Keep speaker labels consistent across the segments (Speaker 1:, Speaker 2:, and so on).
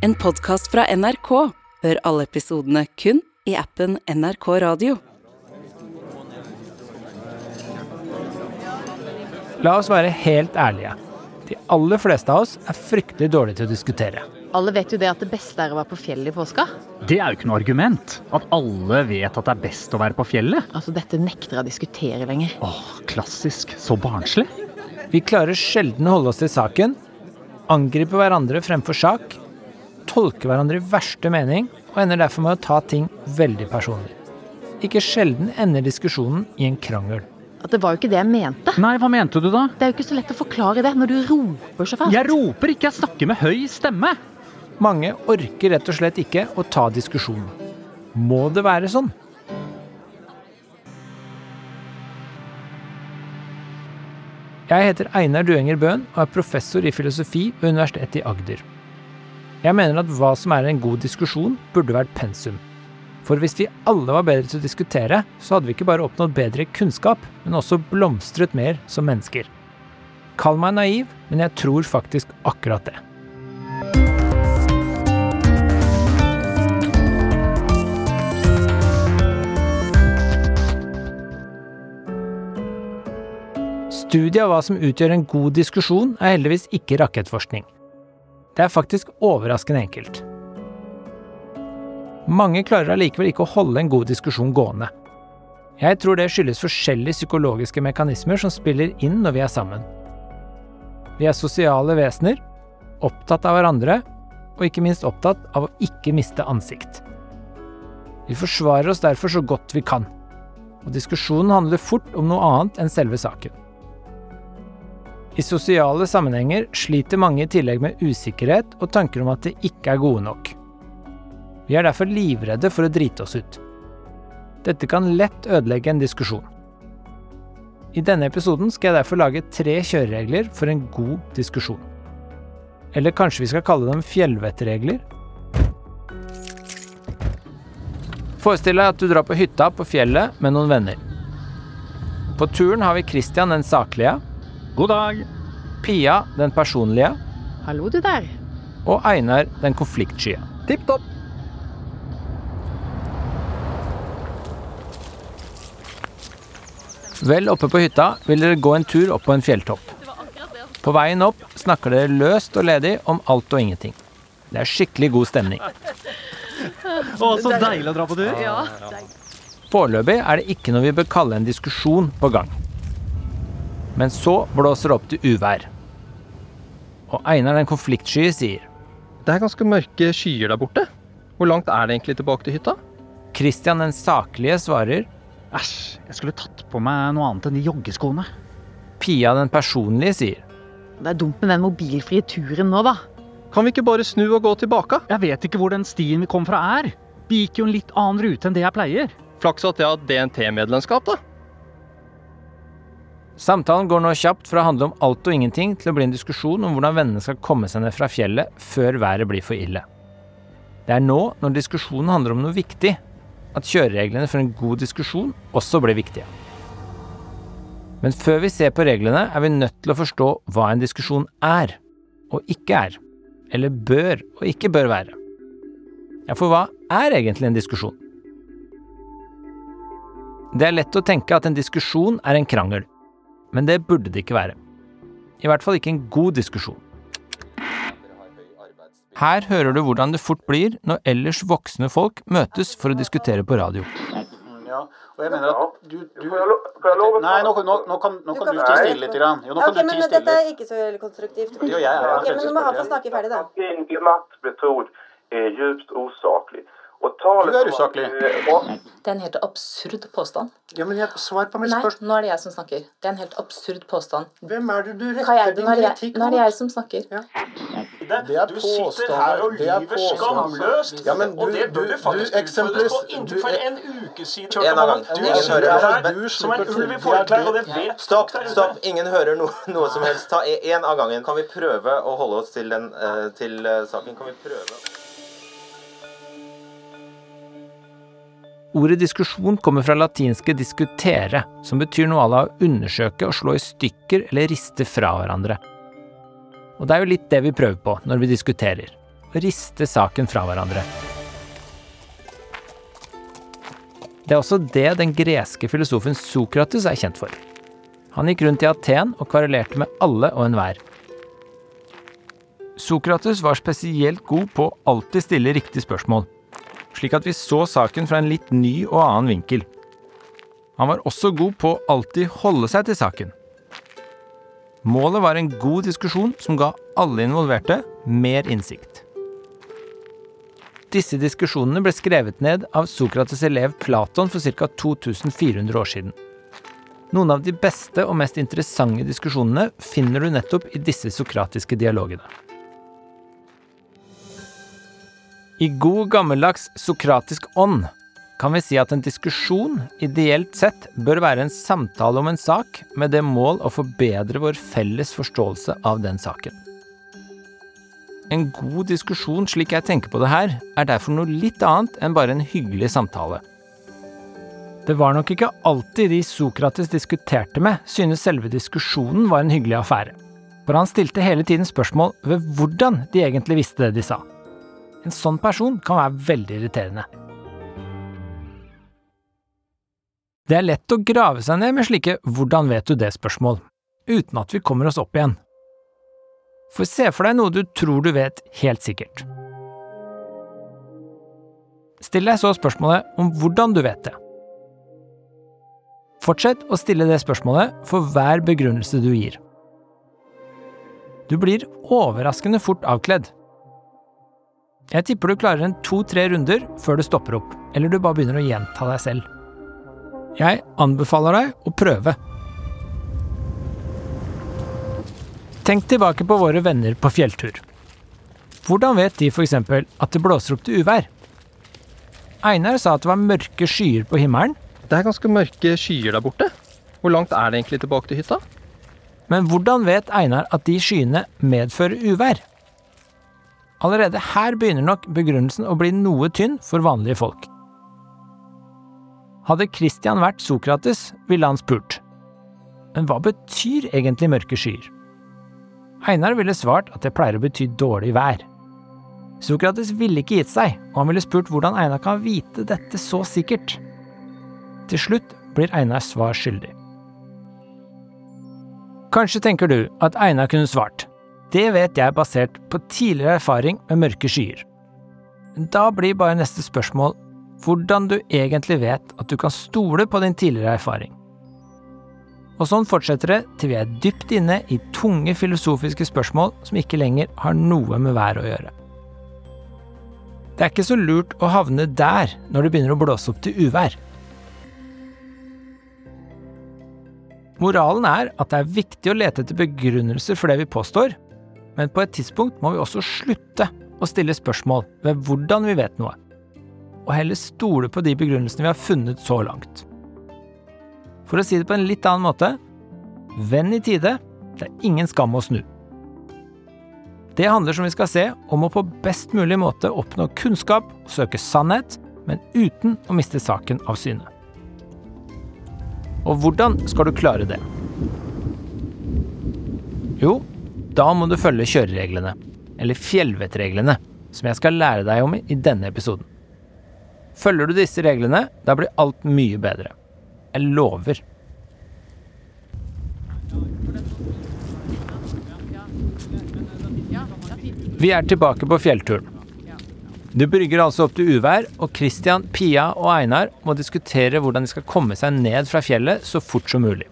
Speaker 1: En podkast fra NRK. Hør alle episodene kun i appen NRK Radio.
Speaker 2: La oss være helt ærlige. De aller fleste av oss er fryktelig dårlige til å diskutere.
Speaker 3: Alle vet jo det at det beste er å være på fjellet i påska.
Speaker 4: Det er jo ikke noe argument. At alle vet at det er best å være på fjellet.
Speaker 3: Altså, Dette nekter jeg å diskutere lenger.
Speaker 4: Åh, klassisk. Så barnslig.
Speaker 2: Vi klarer sjelden å holde oss til saken, angripe hverandre fremfor sak, tolke hverandre i verste mening, og ender derfor med å ta ting veldig personlig. Ikke sjelden ender diskusjonen i en krangel.
Speaker 3: At Det var jo ikke det jeg mente.
Speaker 4: Nei, hva mente du da?
Speaker 3: Det er jo ikke så lett å forklare det når du roper så fælt.
Speaker 4: Jeg roper ikke, jeg snakker med høy stemme.
Speaker 2: Mange orker rett og slett ikke å ta diskusjonen. Må det være sånn? Jeg heter Einar Duenger Bøhn og er professor i filosofi ved Universitetet i Agder. Jeg mener at hva som er en god diskusjon, burde vært pensum. For hvis vi alle var bedre til å diskutere, så hadde vi ikke bare oppnådd bedre kunnskap, men også blomstret mer som mennesker. Kall meg naiv, men jeg tror faktisk akkurat det. Studiet av hva som utgjør en god diskusjon, er heldigvis ikke rakettforskning. Det er faktisk overraskende enkelt. Mange klarer allikevel ikke å holde en god diskusjon gående. Jeg tror det skyldes forskjellige psykologiske mekanismer som spiller inn når vi er sammen. Vi er sosiale vesener, opptatt av hverandre, og ikke minst opptatt av å ikke miste ansikt. Vi forsvarer oss derfor så godt vi kan, og diskusjonen handler fort om noe annet enn selve saken. I sosiale sammenhenger sliter mange i tillegg med usikkerhet og tanker om at de ikke er gode nok. Vi er derfor livredde for å drite oss ut. Dette kan lett ødelegge en diskusjon. I denne episoden skal jeg derfor lage tre kjøreregler for en god diskusjon. Eller kanskje vi skal kalle dem fjellvettregler? Forestill deg at du drar på hytta på fjellet med noen venner. På turen har vi Christian den saklige,
Speaker 4: God dag.
Speaker 2: Pia den personlige
Speaker 3: Hallo, du der.
Speaker 2: og Einar den konfliktskye.
Speaker 4: Tipp topp.
Speaker 2: Vel oppe på hytta vil dere gå en tur opp på en fjelltopp. På veien opp snakker dere løst og ledig om alt og ingenting. Det er skikkelig god stemning.
Speaker 4: Å, så deilig å dra på tur.
Speaker 2: Foreløpig er det ikke noe vi bør kalle en diskusjon på gang. Men så blåser det opp til uvær. Og Einar den konfliktsky sier
Speaker 5: Det er ganske mørke skyer der borte. Hvor langt er det egentlig tilbake til hytta?
Speaker 2: Christian den saklige svarer.
Speaker 4: Æsj, jeg skulle tatt på meg noe annet enn de joggeskoene.
Speaker 2: Pia den personlige sier.
Speaker 3: Det er dumt med den mobilfrie turen nå, da.
Speaker 5: Kan vi ikke bare snu og gå tilbake?
Speaker 4: Jeg vet ikke hvor den stien vi kom fra er. Vi gikk jo en litt annen rute enn det jeg pleier.
Speaker 5: Flaks at jeg har DNT-medlemskap, da.
Speaker 2: Samtalen går nå kjapt fra å handle om alt og ingenting til å bli en diskusjon om hvordan vennene skal komme seg ned fra fjellet før været blir for ille. Det er nå, når diskusjonen handler om noe viktig, at kjørereglene for en god diskusjon også blir viktige. Men før vi ser på reglene, er vi nødt til å forstå hva en diskusjon er, og ikke er. Eller bør og ikke bør være. Ja, for hva er egentlig en diskusjon? Det er lett å tenke at en diskusjon er en krangel. Men det burde det ikke være. I hvert fall ikke en god diskusjon. Her hører du hvordan det fort blir når ellers voksne folk møtes for å diskutere på radio.
Speaker 6: Ja, og jeg mener at du, du Nei, nå, nå, nå kan, nå
Speaker 7: Du
Speaker 6: kan
Speaker 7: kan-
Speaker 6: du tie stille litt. Grann. Jo, nå kan
Speaker 8: Ok,
Speaker 6: du
Speaker 8: men
Speaker 6: tie
Speaker 8: dette er ikke så veldig konstruktivt.
Speaker 6: Jo, jeg er
Speaker 8: Ok, men du må ha få snakke ferdig, da.
Speaker 7: Din glatt metod er djupt osaklig. Og
Speaker 6: Du er usaklig.
Speaker 7: eh,
Speaker 9: Det er en helt absurd påstand.
Speaker 6: Ja, men jeg, svar på mitt
Speaker 9: Nei, nå er det jeg som snakker. Det er en helt absurd påstand.
Speaker 6: Hvem er det du retter
Speaker 9: Eide,
Speaker 6: din
Speaker 9: det jeg, nå er det jeg som snakker.
Speaker 6: Det er
Speaker 10: Du sitter her og
Speaker 6: Det er
Speaker 10: lyver skamløst.
Speaker 6: Ja, men
Speaker 10: og
Speaker 6: du-
Speaker 10: det bør
Speaker 6: du-
Speaker 10: faktisk utfordres på. Inntil for en uke siden
Speaker 11: En gang.
Speaker 10: Du
Speaker 11: Ingen
Speaker 10: sitter her som en ulv i forklær, og
Speaker 6: Det
Speaker 10: vet
Speaker 11: Stopp, stopp. Ingen hører noe, noe som helst. Ta én av gangen. Kan vi prøve å holde oss til, den, eh, til eh, saken? Kan vi prøve?
Speaker 2: Ordet diskusjon kommer fra latinske diskutere, som betyr noe à la å undersøke og slå i stykker eller riste fra hverandre. Og det er jo litt det vi prøver på når vi diskuterer. å riste saken fra hverandre. Det er også det den greske filosofen Sokrates er kjent for. Han gikk rundt i Aten og kvarelerte med alle og enhver. Sokrates var spesielt god på å alltid stille riktige spørsmål, slik at vi så saken fra en litt ny og annen vinkel. Han var også god på å alltid holde seg til saken. Målet var en god diskusjon som ga alle involverte mer innsikt. Disse diskusjonene ble skrevet ned av Sokrates' elev Platon for ca. 2400 år siden. Noen av de beste og mest interessante diskusjonene finner du nettopp i disse sokratiske dialogene. I god gammeldags sokratisk ånd kan vi si at en diskusjon ideelt sett bør være en samtale om en sak med det mål å forbedre vår felles forståelse av den saken. En god diskusjon, slik jeg tenker på det her, er derfor noe litt annet enn bare en hyggelig samtale. Det var nok ikke alltid de Sokrates diskuterte med, synes selve diskusjonen var en hyggelig affære. For han stilte hele tiden spørsmål ved hvordan de egentlig visste det de sa. En sånn person kan være veldig irriterende. Det er lett å grave seg ned med slike 'hvordan vet du det?'-spørsmål, uten at vi kommer oss opp igjen. For se for deg noe du tror du vet helt sikkert. Still deg så spørsmålet om hvordan du vet det. Fortsett å stille det spørsmålet for hver begrunnelse du gir. Du blir overraskende fort avkledd. Jeg tipper du klarer en to-tre runder før du stopper opp, eller du bare begynner å gjenta deg selv. Jeg anbefaler deg å prøve. Tenk tilbake på våre venner på fjelltur. Hvordan vet de f.eks. at det blåser opp til uvær? Einar sa at det var mørke skyer på himmelen.
Speaker 5: Det er ganske mørke skyer der borte. Hvor langt er det egentlig tilbake til hytta?
Speaker 2: Men hvordan vet Einar at de skyene medfører uvær? Allerede her begynner nok begrunnelsen å bli noe tynn for vanlige folk. Hadde Christian vært Sokrates, ville han spurt. Men hva betyr egentlig mørke skyer? Einar ville svart at det pleier å bety dårlig vær. Sokrates ville ikke gitt seg, og han ville spurt hvordan Einar kan vite dette så sikkert. Til slutt blir Einar svar skyldig. Kanskje tenker du at Einar kunne svart det vet jeg basert på tidligere erfaring med mørke skyer. Da blir bare neste spørsmål hvordan du egentlig vet at du kan stole på din tidligere erfaring. Og sånn fortsetter det til vi er dypt inne i tunge filosofiske spørsmål som ikke lenger har noe med været å gjøre. Det er ikke så lurt å havne der når det begynner å blåse opp til uvær. Moralen er at det er viktig å lete etter begrunnelser for det vi påstår, men på et tidspunkt må vi også slutte å stille spørsmål ved hvordan vi vet noe, og heller stole på de begrunnelsene vi har funnet så langt. For å si det på en litt annen måte venn i tide, det er ingen skam å snu. Det handler, som vi skal se, om å på best mulig måte oppnå kunnskap og søke sannhet, men uten å miste saken av syne. Og hvordan skal du klare det? Jo, da må du følge kjørereglene, eller fjellvettreglene, som jeg skal lære deg om i denne episoden. Følger du disse reglene, da blir alt mye bedre. Jeg lover. Vi er tilbake på fjellturen. Det brygger altså opp til uvær, og Christian, Pia og Einar må diskutere hvordan de skal komme seg ned fra fjellet så fort som mulig.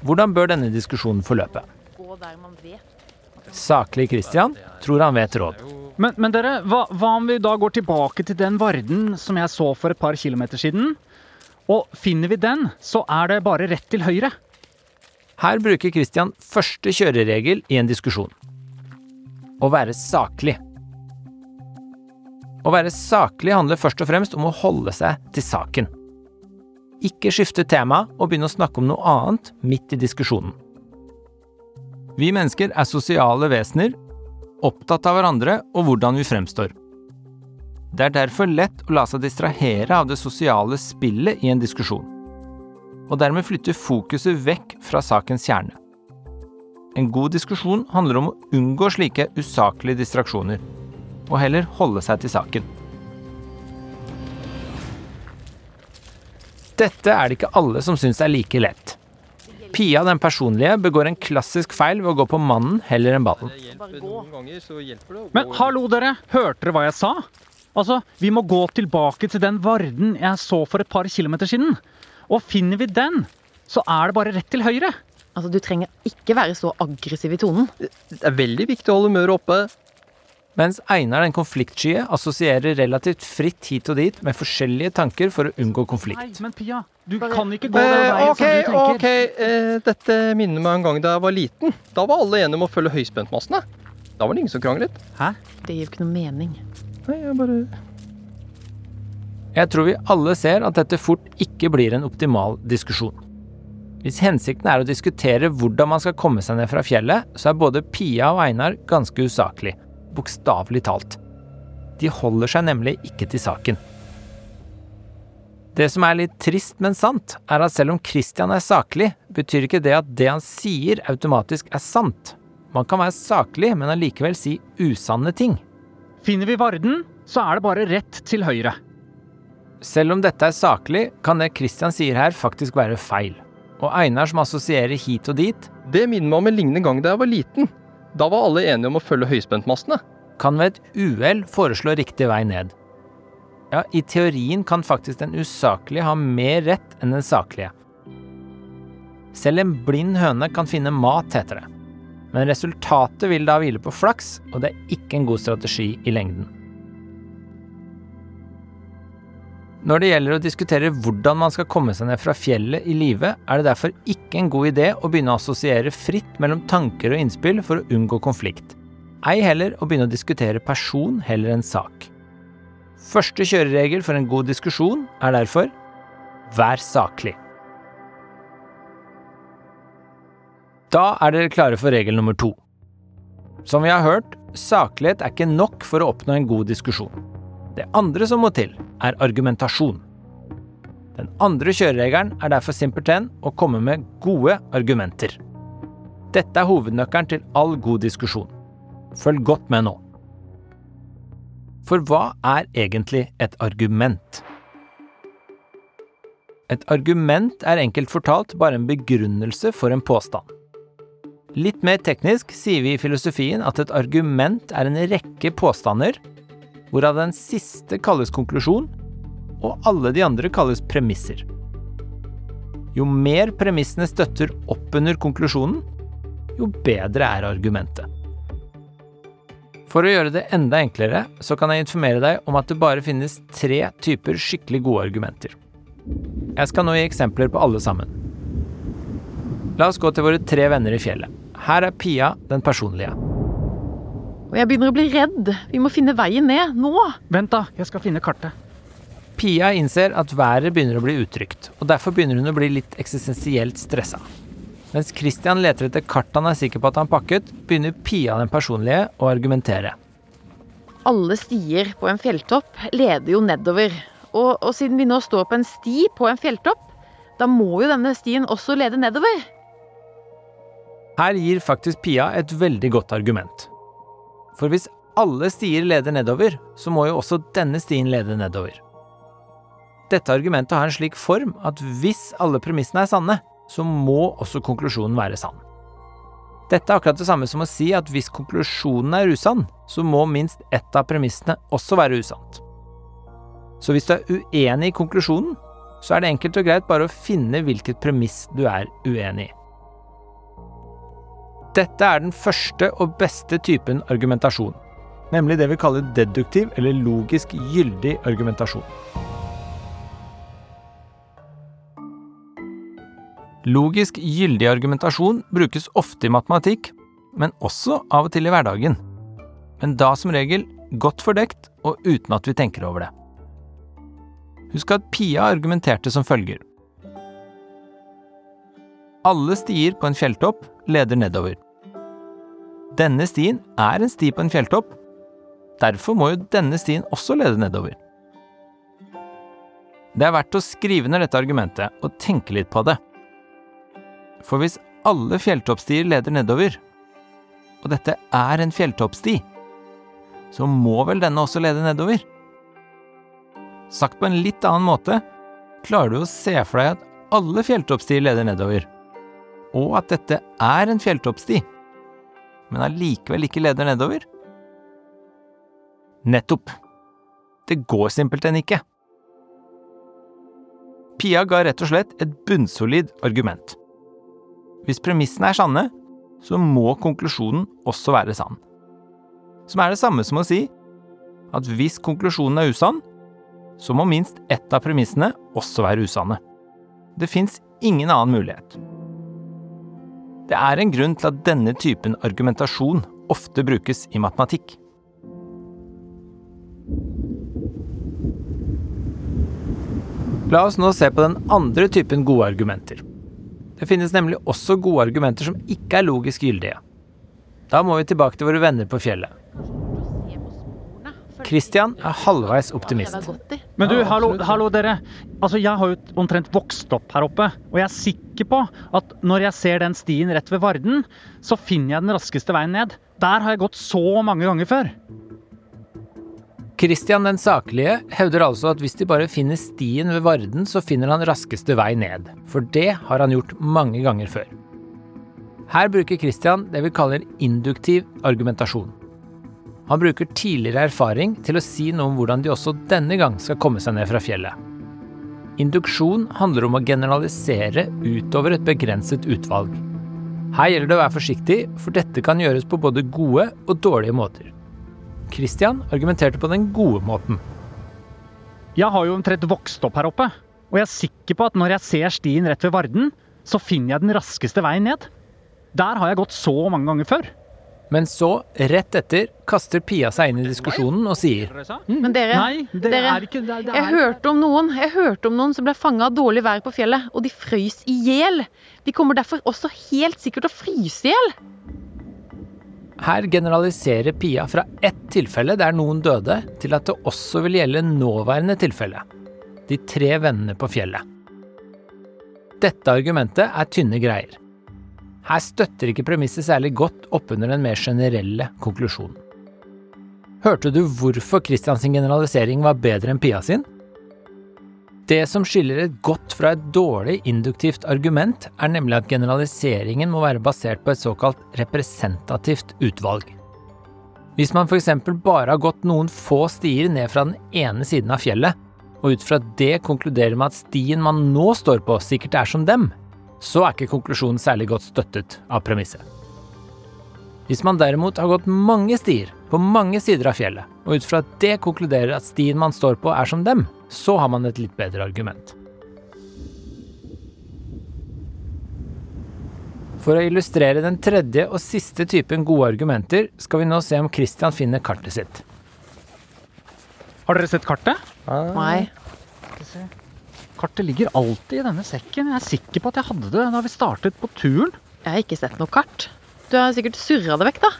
Speaker 2: Hvordan bør denne diskusjonen forløpe? Saklig Christian tror han vet råd.
Speaker 4: Men, men dere, hva, hva om vi da går tilbake til den varden som jeg så for et par kilometer siden? Og finner vi den, så er det bare rett til høyre.
Speaker 2: Her bruker Christian første kjøreregel i en diskusjon. Å være saklig. Å være saklig handler først og fremst om å holde seg til saken. Ikke skifte tema og begynne å snakke om noe annet midt i diskusjonen. Vi mennesker er sosiale vesener, opptatt av hverandre og hvordan vi fremstår. Det er derfor lett å la seg distrahere av det sosiale spillet i en diskusjon, og dermed flytte fokuset vekk fra sakens kjerne. En god diskusjon handler om å unngå slike usaklige distraksjoner. og heller holde seg til saken. Dette er det ikke alle som syns er like lett. Pia den personlige begår en klassisk feil ved å gå på mannen heller enn ballen.
Speaker 4: Men hallo, dere! Hørte dere hva jeg sa? Altså, vi må gå tilbake til den varden jeg så for et par kilometer siden. Og finner vi den, så er det bare rett til høyre.
Speaker 3: Altså, Du trenger ikke være så aggressiv i tonen.
Speaker 5: Det er veldig viktig å holde humøret oppe.
Speaker 2: Mens Einar den konfliktskye assosierer relativt fritt hit og dit med forskjellige tanker for å unngå konflikt.
Speaker 4: Nei, men Pia, du kan ikke gå den
Speaker 5: Eh,
Speaker 4: veien
Speaker 5: ok,
Speaker 4: som du tenker.
Speaker 5: ok. Eh, dette minner meg en gang da jeg var liten. Da var alle enige om å følge høyspentmassene. Da var det ingen som kranglet. Hæ?
Speaker 3: Det gir jo ikke noe mening.
Speaker 5: Nei, jeg bare
Speaker 2: Jeg tror vi alle ser at dette fort ikke blir en optimal diskusjon. Hvis hensikten er å diskutere hvordan man skal komme seg ned fra fjellet, så er både Pia og Einar ganske usaklig, bokstavelig talt. De holder seg nemlig ikke til saken. Det som er litt trist, men sant, er at selv om Christian er saklig, betyr ikke det at det han sier automatisk er sant. Man kan være saklig, men allikevel si usanne ting.
Speaker 4: Finner vi varden, så er det bare rett til høyre.
Speaker 2: Selv om dette er saklig, kan det Christian sier her faktisk være feil. Og Einar som assosierer hit og dit,
Speaker 5: Det minner meg om en lignende gang da jeg var liten. Da var alle enige om å følge høyspentmastene.
Speaker 2: kan ved et uhell foreslå riktig vei ned. Ja, i teorien kan faktisk den usaklige ha mer rett enn den saklige. Selv en blind høne kan finne mat, heter det. Men resultatet vil da hvile på flaks, og det er ikke en god strategi i lengden. Når det gjelder å diskutere hvordan man skal komme seg ned fra fjellet i live, er det derfor ikke en god idé å begynne å assosiere fritt mellom tanker og innspill for å unngå konflikt. Ei heller å begynne å diskutere person heller enn sak. Første kjøreregel for en god diskusjon er derfor vær saklig. Da er dere klare for regel nummer to. Som vi har hørt, saklighet er ikke nok for å oppnå en god diskusjon. Det andre som må til, er argumentasjon. Den andre kjøreregelen er derfor simpelthen å komme med gode argumenter. Dette er hovednøkkelen til all god diskusjon. Følg godt med nå. For hva er egentlig et argument? Et argument er enkelt fortalt bare en begrunnelse for en påstand. Litt mer teknisk sier vi i filosofien at et argument er en rekke påstander, hvorav den siste kalles konklusjon, og alle de andre kalles premisser. Jo mer premissene støtter opp under konklusjonen, jo bedre er argumentet. For å gjøre det enda enklere, så kan jeg informere deg om at det bare finnes tre typer skikkelig gode argumenter. Jeg skal nå gi eksempler på alle sammen. La oss gå til våre tre venner i fjellet. Her er Pia den personlige.
Speaker 3: Og jeg begynner å bli redd. Vi må finne veien ned. Nå!
Speaker 4: Vent, da. Jeg skal finne kartet.
Speaker 2: Pia innser at været begynner å bli utrygt, og derfor begynner hun å bli litt eksistensielt stressa. Mens Christian leter etter kart han er sikker på at han pakket, begynner Pia den personlige å argumentere.
Speaker 3: Alle stier på en fjelltopp leder jo nedover. Og, og siden vi nå står på en sti på en fjelltopp, da må jo denne stien også lede nedover.
Speaker 2: Her gir faktisk Pia et veldig godt argument. For hvis alle stier leder nedover, så må jo også denne stien lede nedover. Dette argumentet har en slik form at hvis alle premissene er sanne, så må også konklusjonen være sann. Dette er akkurat det samme som å si at hvis konklusjonen er usann, så må minst ett av premissene også være usant. Så hvis du er uenig i konklusjonen, så er det enkelt og greit bare å finne hvilket premiss du er uenig i. Dette er den første og beste typen argumentasjon, nemlig det vi kaller deduktiv eller logisk gyldig argumentasjon. Logisk gyldig argumentasjon brukes ofte i matematikk, men også av og til i hverdagen. Men da som regel godt fordekt og uten at vi tenker over det. Husk at Pia argumenterte som følger. Alle stier på en fjelltopp leder nedover. Denne stien er en sti på en fjelltopp, derfor må jo denne stien også lede nedover. Det er verdt å skrive ned dette argumentet og tenke litt på det. For hvis alle fjelltoppstier leder nedover, og dette er en fjelltoppsti, så må vel denne også lede nedover? Sagt på en litt annen måte, klarer du å se for deg at alle fjelltoppstier leder nedover, og at dette er en fjelltoppsti, men allikevel ikke leder nedover? Nettopp. Det går simpelthen ikke. Pia ga rett og slett et bunnsolid argument. Hvis premissene er sanne, så må konklusjonen også være sann. Som er det samme som å si at hvis konklusjonen er usann, så må minst ett av premissene også være usanne. Det fins ingen annen mulighet. Det er en grunn til at denne typen argumentasjon ofte brukes i matematikk. La oss nå se på den andre typen gode argumenter. Det finnes nemlig også gode argumenter som ikke er logisk gyldige. Da må vi tilbake til våre venner på fjellet. Christian er halvveis optimist.
Speaker 4: Men du, hallo, hallo dere. Altså, Jeg har jo omtrent vokst opp her oppe, og jeg er sikker på at når jeg ser den stien rett ved Varden, så finner jeg den raskeste veien ned. Der har jeg gått så mange ganger før.
Speaker 2: Christian den saklige hevder altså at hvis de bare finner stien ved Varden, så finner han raskeste vei ned. For det har han gjort mange ganger før. Her bruker Christian det vi kaller induktiv argumentasjon. Han bruker tidligere erfaring til å si noe om hvordan de også denne gang skal komme seg ned fra fjellet. Induksjon handler om å generalisere utover et begrenset utvalg. Her gjelder det å være forsiktig, for dette kan gjøres på både gode og dårlige måter. Christian argumenterte på den gode måten.
Speaker 4: Jeg har jo omtrent vokst opp her oppe, og jeg er sikker på at når jeg ser stien rett ved Varden, så finner jeg den raskeste veien ned. Der har jeg gått så mange ganger før.
Speaker 2: Men så, rett etter, kaster Pia seg inn i diskusjonen og sier
Speaker 3: Men dere,
Speaker 4: Nei, det
Speaker 3: dere
Speaker 4: er ikke det, det
Speaker 3: jeg hørte om noen Jeg hørte om noen som ble fanga av dårlig vær på fjellet, og de frøys i hjel. De kommer derfor også helt sikkert til å fryse i hjel.
Speaker 2: Her generaliserer Pia fra ett tilfelle der noen døde, til at det også vil gjelde nåværende tilfelle. De tre vennene på fjellet. Dette argumentet er tynne greier. Her støtter ikke premisset særlig godt oppunder den mer generelle konklusjonen. Hørte du hvorfor Christians generalisering var bedre enn Pia sin? Det som skiller et godt fra et dårlig induktivt argument, er nemlig at generaliseringen må være basert på et såkalt representativt utvalg. Hvis man f.eks. bare har gått noen få stier ned fra den ene siden av fjellet, og ut fra det konkluderer med at stien man nå står på, sikkert er som dem, så er ikke konklusjonen særlig godt støttet av premisset. Hvis man derimot har gått mange stier på mange sider av fjellet, og ut fra det konkluderer at stien man står på er som dem, så har man et litt bedre argument. For å illustrere den tredje og siste typen gode argumenter, skal vi nå se om Christian finner kartet sitt.
Speaker 4: Har dere sett kartet?
Speaker 3: Nei.
Speaker 4: Kartet ligger alltid i denne sekken. Jeg er sikker på at jeg hadde det da vi startet på turen.
Speaker 3: Jeg har ikke sett noe kart. Du har sikkert surra det vekk, da.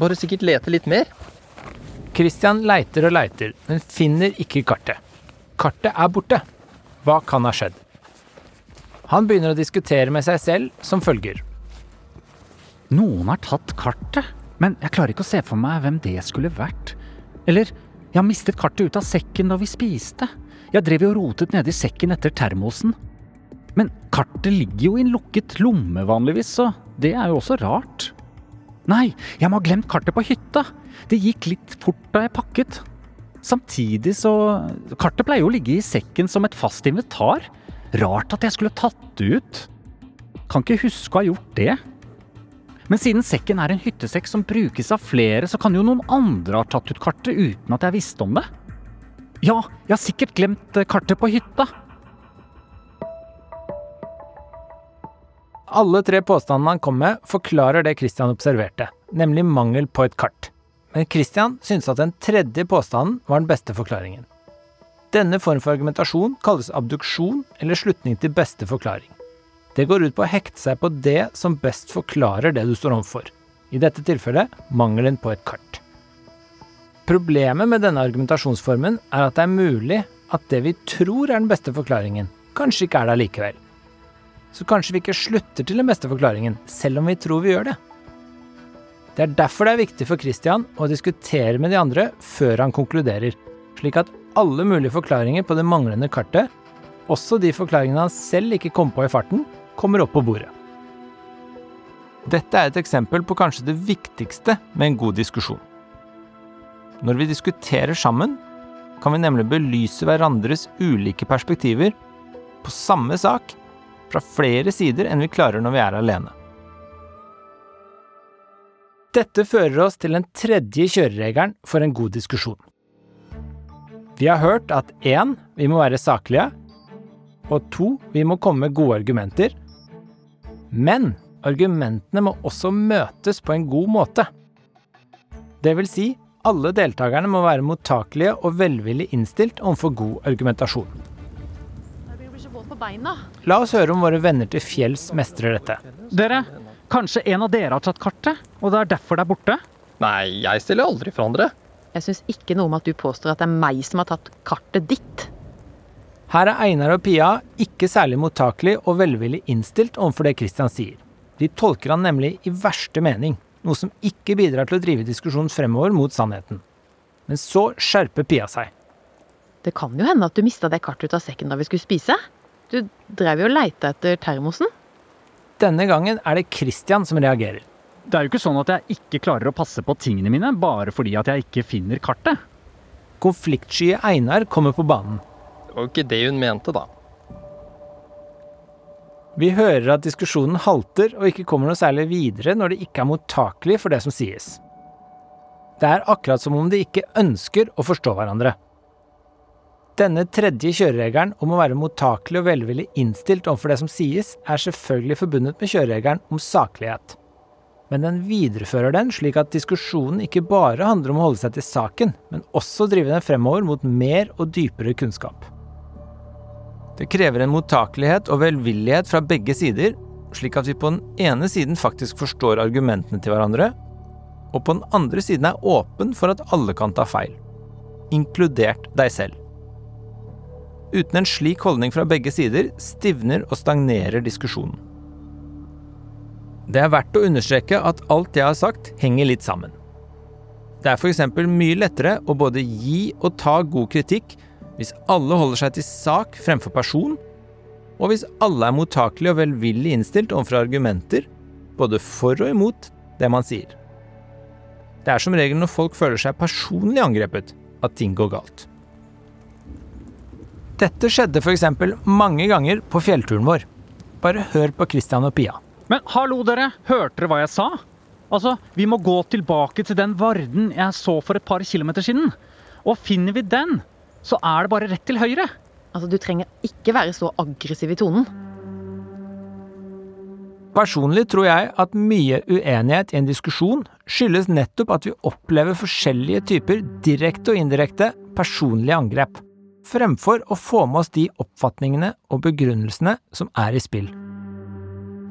Speaker 5: Bare sikkert lete litt mer.
Speaker 2: Christian leiter og leiter, men finner ikke kartet. Kartet er borte. Hva kan ha skjedd? Han begynner å diskutere med seg selv som følger.
Speaker 4: Noen har tatt kartet, men jeg klarer ikke å se for meg hvem det skulle vært. Eller, jeg har mistet kartet ut av sekken da vi spiste. Jeg drev jo rotet i sekken etter termosen. Men kartet ligger jo i en lukket lomme vanligvis, så det er jo også rart. Nei, jeg må ha glemt kartet på hytta. Det gikk litt fort da jeg pakket. Samtidig så Kartet pleier jo å ligge i sekken som et fast invitar. Rart at jeg skulle tatt det ut. Kan ikke huske å ha gjort det. Men siden sekken er en hyttesekk som brukes av flere, så kan jo noen andre ha tatt ut kartet uten at jeg visste om det. Ja, jeg har sikkert glemt eh, kartet på hytta.
Speaker 2: Alle tre påstandene han kom med, forklarer det Christian observerte, nemlig mangel på et kart. Men Christian syntes at den tredje påstanden var den beste forklaringen. Denne form for argumentasjon kalles abduksjon eller slutning til beste forklaring. Det går ut på å hekte seg på det som best forklarer det du står overfor. I dette tilfellet mangelen på et kart. Problemet med denne argumentasjonsformen er at det er mulig at det vi tror er den beste forklaringen, kanskje ikke er det allikevel. Så kanskje vi ikke slutter til den beste forklaringen, selv om vi tror vi gjør det. Det er derfor det er viktig for Christian å diskutere med de andre før han konkluderer, slik at alle mulige forklaringer på det manglende kartet, også de forklaringene han selv ikke kom på i farten, kommer opp på bordet. Dette er et eksempel på kanskje det viktigste med en god diskusjon. Når vi diskuterer sammen, kan vi nemlig belyse hverandres ulike perspektiver på samme sak fra flere sider enn vi klarer når vi er alene. Dette fører oss til den tredje kjøreregelen for en god diskusjon. Vi har hørt at 1. vi må være saklige, og 2. vi må komme med gode argumenter. Men argumentene må også møtes på en god måte. Det vil si, alle deltakerne må være mottakelige og velvillig innstilt overfor god argumentasjon. La oss høre om våre venner til fjells mestrer dette.
Speaker 4: Dere, kanskje en av dere har tatt kartet, og det er derfor det er borte?
Speaker 5: Nei, jeg stiller aldri for andre.
Speaker 3: Jeg syns ikke noe om at du påstår at det er meg som har tatt kartet ditt.
Speaker 2: Her er Einar og Pia ikke særlig mottakelige og velvillig innstilt overfor det Christian sier. De tolker han nemlig i verste mening, noe som ikke bidrar til å drive diskusjonen fremover mot sannheten. Men så skjerper Pia seg.
Speaker 3: Det kan jo hende at du mista det kartet ut av sekken da vi skulle spise. Du drev jo og leita etter termosen.
Speaker 2: Denne gangen er det Christian som reagerer.
Speaker 4: Det er jo ikke sånn at jeg ikke klarer å passe på tingene mine bare fordi at jeg ikke finner kartet.
Speaker 2: Konfliktsky Einar kommer på banen.
Speaker 5: Det var jo ikke det hun mente, da.
Speaker 2: Vi hører at diskusjonen halter og ikke kommer noe særlig videre når de ikke er mottakelige for det som sies. Det er akkurat som om de ikke ønsker å forstå hverandre. Denne tredje kjøreregelen om å være mottakelig og velvillig innstilt overfor det som sies, er selvfølgelig forbundet med kjøreregelen om saklighet. Men den viderefører den slik at diskusjonen ikke bare handler om å holde seg til saken, men også drive den fremover mot mer og dypere kunnskap. Det krever en mottakelighet og velvillighet fra begge sider, slik at vi på den ene siden faktisk forstår argumentene til hverandre, og på den andre siden er åpen for at alle kan ta feil, inkludert deg selv. Uten en slik holdning fra begge sider stivner og stagnerer diskusjonen. Det er verdt å understreke at alt jeg har sagt, henger litt sammen. Det er f.eks. mye lettere å både gi og ta god kritikk hvis alle holder seg til sak fremfor person, og hvis alle er mottakelige og velvillig innstilt overfor argumenter, både for og imot det man sier. Det er som regel når folk føler seg personlig angrepet, at ting går galt. Dette skjedde f.eks. mange ganger på fjellturen vår. Bare hør på Christian og Pia.
Speaker 4: Men hallo, dere! Hørte dere hva jeg sa? Altså, vi må gå tilbake til den Varden jeg så for et par kilometer siden. Og finner vi den, så er det bare rett til høyre.
Speaker 3: Altså, Du trenger ikke være så aggressiv i tonen.
Speaker 2: Personlig tror jeg at mye uenighet i en diskusjon skyldes nettopp at vi opplever forskjellige typer direkte og indirekte personlige angrep, fremfor å få med oss de oppfatningene og begrunnelsene som er i spill.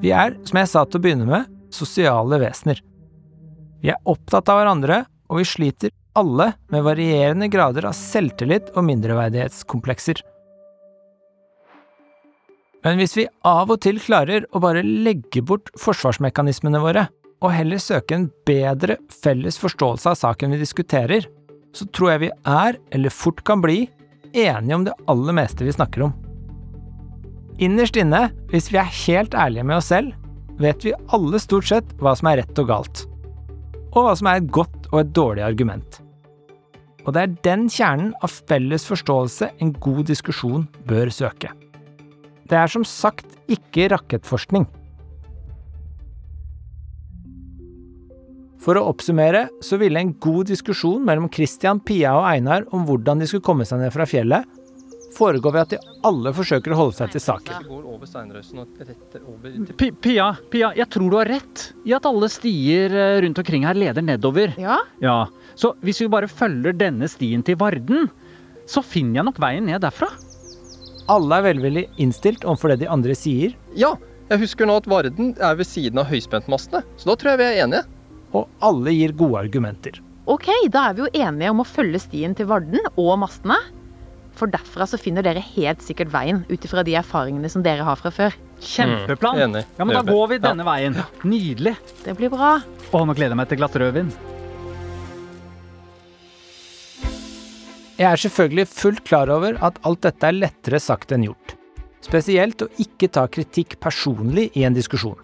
Speaker 2: Vi er, som jeg sa til å begynne med, sosiale vesener. Vi er opptatt av hverandre, og vi sliter alle med varierende grader av selvtillit og mindreverdighetskomplekser. Men hvis vi av og til klarer å bare legge bort forsvarsmekanismene våre, og heller søke en bedre felles forståelse av saken vi diskuterer, så tror jeg vi er, eller fort kan bli, enige om det aller meste vi snakker om. Innerst inne, hvis vi er helt ærlige med oss selv, vet vi alle stort sett hva som er rett og galt, og hva som er et godt og et dårlig argument. Og det er den kjernen av felles forståelse en god diskusjon bør søke. Det er som sagt ikke rakettforskning. For å oppsummere så ville en god diskusjon mellom Christian, Pia og Einar om hvordan de skulle komme seg ned fra fjellet, foregå ved at de alle forsøker å holde seg til saken.
Speaker 5: Det går over Steinrøysen og rett over til
Speaker 4: Pi- Pia, Pia, jeg tror du har rett i at alle stier eh, rundt omkring her leder nedover.
Speaker 3: Ja?
Speaker 4: Ja, Så hvis vi bare følger denne stien til Varden, så finner jeg nok veien ned derfra.
Speaker 2: Alle er velvillig innstilt overfor det de andre sier,
Speaker 5: Ja, jeg husker nå at Varden er ved siden av høyspentmastene, så da tror jeg vi er enige.
Speaker 2: og alle gir gode argumenter.
Speaker 3: Ok, da er vi jo enige om å følge stien til Varden og mastene. For derfra så finner dere helt sikkert veien ut ifra de erfaringene som dere har fra før.
Speaker 4: Kjempeplan!
Speaker 5: Mm.
Speaker 4: Ja, men Da går vi denne veien. Nydelig.
Speaker 3: Det blir bra.
Speaker 4: Å, nå gleder jeg meg til et glass rødvin.
Speaker 2: Jeg er selvfølgelig fullt klar over at alt dette er lettere sagt enn gjort. Spesielt å ikke ta kritikk personlig i en diskusjon.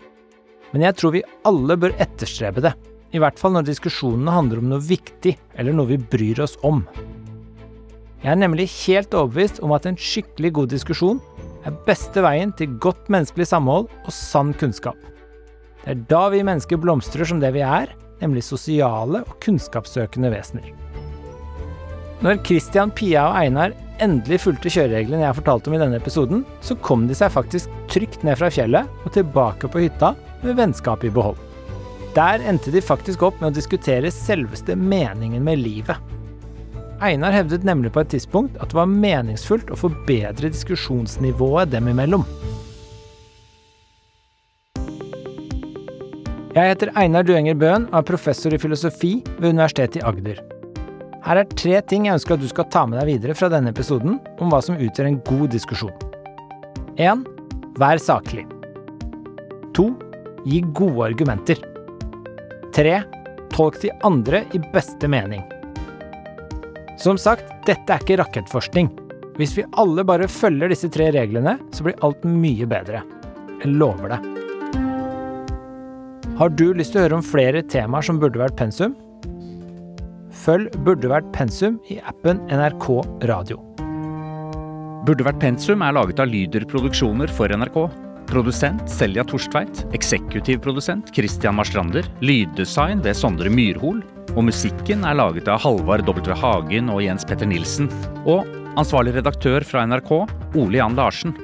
Speaker 2: Men jeg tror vi alle bør etterstrebe det. I hvert fall når diskusjonene handler om noe viktig, eller noe vi bryr oss om. Jeg er nemlig helt overbevist om at en skikkelig god diskusjon er beste veien til godt menneskelig samhold og sann kunnskap. Det er da vi mennesker blomstrer som det vi er, nemlig sosiale og kunnskapssøkende vesener. Når Christian, Pia og Einar endelig fulgte kjørereglene jeg fortalte om i denne episoden, så kom de seg faktisk trygt ned fra fjellet og tilbake på hytta med vennskapet i behold. Der endte de faktisk opp med å diskutere selveste meningen med livet. Einar hevdet nemlig på et tidspunkt at det var meningsfullt å forbedre diskusjonsnivået dem imellom. Jeg heter Einar Duenger Bøhn og er professor i filosofi ved Universitetet i Agder. Her er tre ting jeg ønsker at du skal ta med deg videre fra denne episoden om hva som utgjør en god diskusjon. 1. Vær saklig. 2. Gi gode argumenter. 3. Tolk de andre i beste mening. Som sagt, dette er ikke rakettforskning. Hvis vi alle bare følger disse tre reglene, så blir alt mye bedre. Jeg lover det. Har du lyst til å høre om flere temaer som burde vært pensum? Følg Burde vært pensum i appen NRK Radio.
Speaker 4: Burde vært pensum er laget av Lyder Produksjoner for NRK. Produsent Selja Torstveit. Eksekutiv produsent Christian Marstrander. Lyddesign ved Sondre Myrhol. Og musikken er laget av Halvard W. Hagen og Jens Petter Nilsen. Og ansvarlig redaktør fra NRK, Ole Jan Larsen.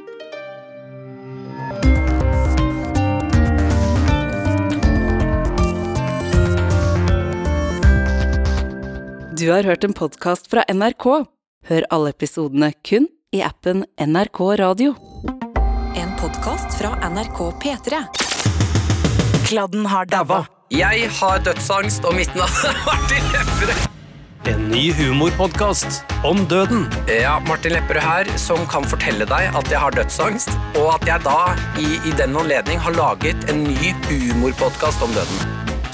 Speaker 1: Du har hørt en podkast fra NRK. Hør alle episodene kun i appen NRK Radio.
Speaker 8: En podkast fra NRK P3. Kladden har daua.
Speaker 12: Jeg har dødsangst, og mitt navn er Martin Lepperød.
Speaker 13: En ny humorpodkast om døden.
Speaker 12: Ja, Martin Lepperød her, som kan fortelle deg at jeg har dødsangst, og at jeg da, i, i den anledning, har laget en ny humorpodkast om døden.